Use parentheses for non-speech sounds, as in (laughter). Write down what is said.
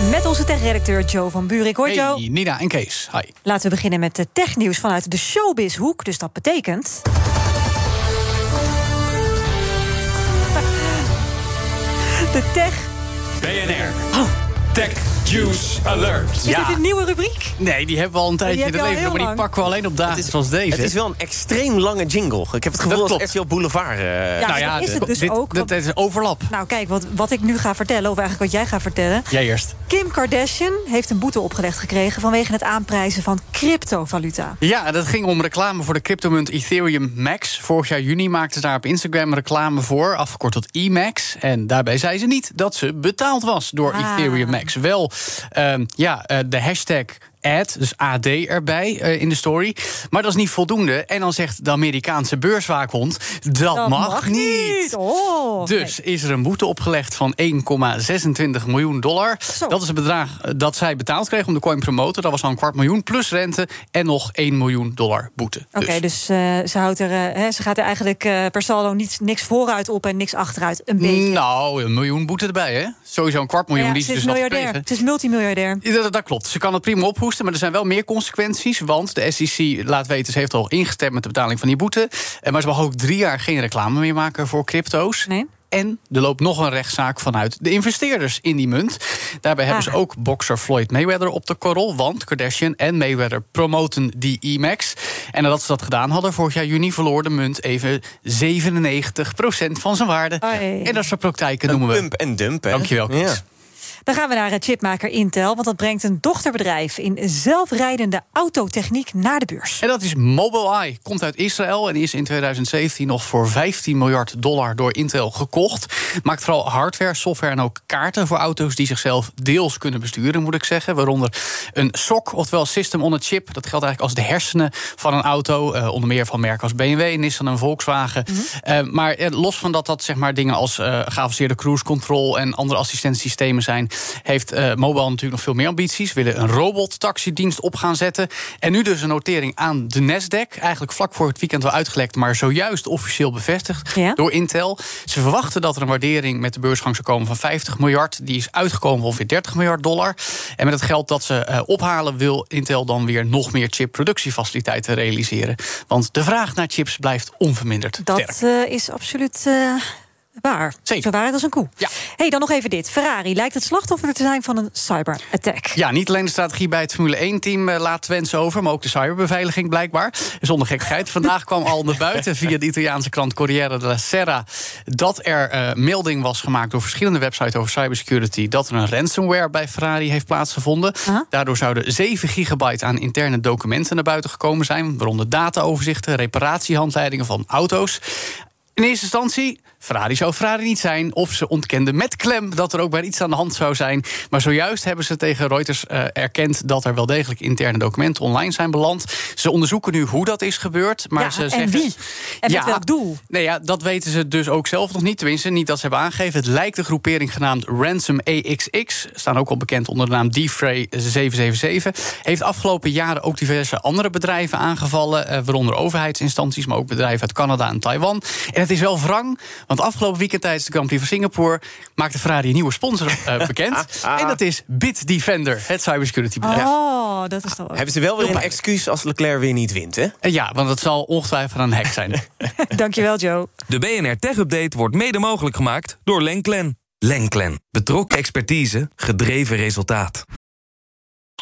Met onze tech-redacteur Joe van Buurik. Hoi Joe. Hey, Nina en Kees. Hi. Laten we beginnen met de technieuws vanuit de showbiz-hoek. Dus dat betekent... (laughs) De tech... BNR. Oh. Tech Juice Alert. Is dit een nieuwe rubriek? Nee, die hebben we al een tijdje in het leven, maar die pakken we alleen op dagen zoals deze. Het is wel een extreem lange jingle. Ik heb het gevoel Dat als klopt. RTL Boulevard. eh, Ja, nou dat is het dus dit, ook, Dat, is overlap. Nou kijk, wat, wat ik nu ga vertellen, of eigenlijk wat jij gaat vertellen... Jij eerst. Kim Kardashian heeft een boete opgelegd gekregen... vanwege het aanprijzen van cryptovaluta. Ja, dat ging om reclame voor de cryptomunt Ethereum Max. Vorig jaar juni maakte ze daar op Instagram reclame voor, afgekort tot EMAX. En daarbij zei ze niet dat ze betaald was door Ah. Ethereum Max. Wel, ehm, ja, eh, de hashtag ad, dus AD erbij eh, in de story. Maar dat is niet voldoende. En dan zegt de Amerikaanse beurswaakhond, dat, mag, niet. Oh, Dus is er een boete opgelegd van 1,26 miljoen dollar. Zo. Dat is het bedrag eh, dat zij betaald kreeg om de coin te promoten. Dat was al een kwart miljoen plus rente en nog 1 miljoen dollar boete. Oké, dus, eh, ze, houdt er, ze gaat er eigenlijk per saldo niet, niks vooruit op en niks achteruit. Een beetje. Nou, een miljoen boete erbij, hè? Sowieso een kwart miljoen Ja, die ze is dus miljardair. Het is multimiljardair. Ja, Dat, dat klopt. Ze kan het prima ophoesten, maar er zijn wel meer consequenties. Want de SEC, laat weten, ze heeft al ingestemd met de betaling van die boete. Eh, Maar ze mag ook drie jaar geen reclame meer maken voor crypto's. Nee. En er loopt nog een rechtszaak vanuit de investeerders in die munt. Daarbij hebben Ah. ze ook bokser Floyd Mayweather op de korrel. Want Kardashian en Mayweather promoten die IMAX. En nadat ze dat gedaan hadden, vorig jaar juni verloor de munt even 97% van zijn waarde. En dat soort praktijken Een noemen we. pump en dump, hè? Dankjewel, Kees. Ja. Dan gaan we naar het chipmaker Intel, want dat brengt een dochterbedrijf in zelfrijdende autotechniek naar de beurs. En dat is Mobileye. Komt uit Israël en is in 2017 nog voor 15 miljard dollar door Intel gekocht. Maakt vooral hardware, software en ook kaarten voor auto's die zichzelf deels kunnen besturen, moet ik zeggen. Waaronder een SOC, oftewel System on a Chip. Dat geldt eigenlijk als de hersenen van een auto. eh, onder meer van merken als BMW, Nissan en Volkswagen. Eh, maar eh, los van dat dat zeg maar, dingen als eh geavanceerde cruise control en andere assistentiesystemen zijn, heeft eh, Mobile natuurlijk nog veel meer ambities. Willen een robot-taxidienst op gaan zetten. En nu dus een notering aan de Nasdaq. Eigenlijk vlak voor het weekend wel uitgelekt, maar zojuist officieel bevestigd Ja. door Intel. Ze verwachten dat er een waardering met de beursgang zou komen van 50 miljard. Die is uitgekomen van ongeveer 30 miljard dollar. En met het geld dat ze eh, ophalen, wil Intel dan weer nog meer chipproductiefaciliteiten realiseren. Want de vraag naar chips blijft onverminderd sterk. Dat eh, is absoluut waar. Zeker. Zo waar als een koe. Ja. Hey, dan nog even dit. Ferrari lijkt het slachtoffer te zijn van een cyberattack. Ja, niet alleen de strategie bij het Formule 1-team eh, laat wensen over... maar ook de cyberbeveiliging blijkbaar. Zonder gekkigheid. Vandaag kwam al naar buiten via de Italiaanse krant Corriere della Sera... dat er eh, melding was gemaakt door verschillende websites over cybersecurity... dat er een ransomware bij Ferrari heeft plaatsgevonden. Daardoor zouden 7 gigabyte aan interne documenten naar buiten gekomen zijn... waaronder dataoverzichten, reparatiehandleidingen van auto's. In eerste instantie, Ferrari zou Ferrari niet zijn. Of ze ontkenden met klem dat er ook maar iets aan de hand zou zijn. Maar zojuist hebben ze tegen Reuters eh, erkend dat er wel degelijk interne documenten online zijn beland. Ze onderzoeken nu hoe dat is gebeurd. Maar Ja, ze en zeggen, wie? En met welk doel? Nee, ja, dat weten ze dus ook zelf nog niet. Tenminste, niet dat ze hebben aangegeven. Het lijkt de groepering genaamd Ransom AXX. Staan ook al bekend onder de naam Defray 777. Heeft afgelopen jaren ook diverse andere bedrijven aangevallen. eh, waaronder overheidsinstanties, maar ook bedrijven uit Canada en Taiwan. En het is wel wrang, want afgelopen weekend tijdens de Grand Prix van Singapore maakte Ferrari een nieuwe sponsor eh, (laughs) bekend. En dat is Bitdefender, het cybersecurity bedrijf. Oh, dat is toch. Hebben ze wel weer een excuus als Leclerc weer niet wint, hè? En ja, want het zal ongetwijfeld een hack zijn. (laughs) Dankjewel, Joe. De BNR Tech Update wordt mede mogelijk gemaakt door Lenklen. Lenklen. Betrokken expertise, gedreven resultaat.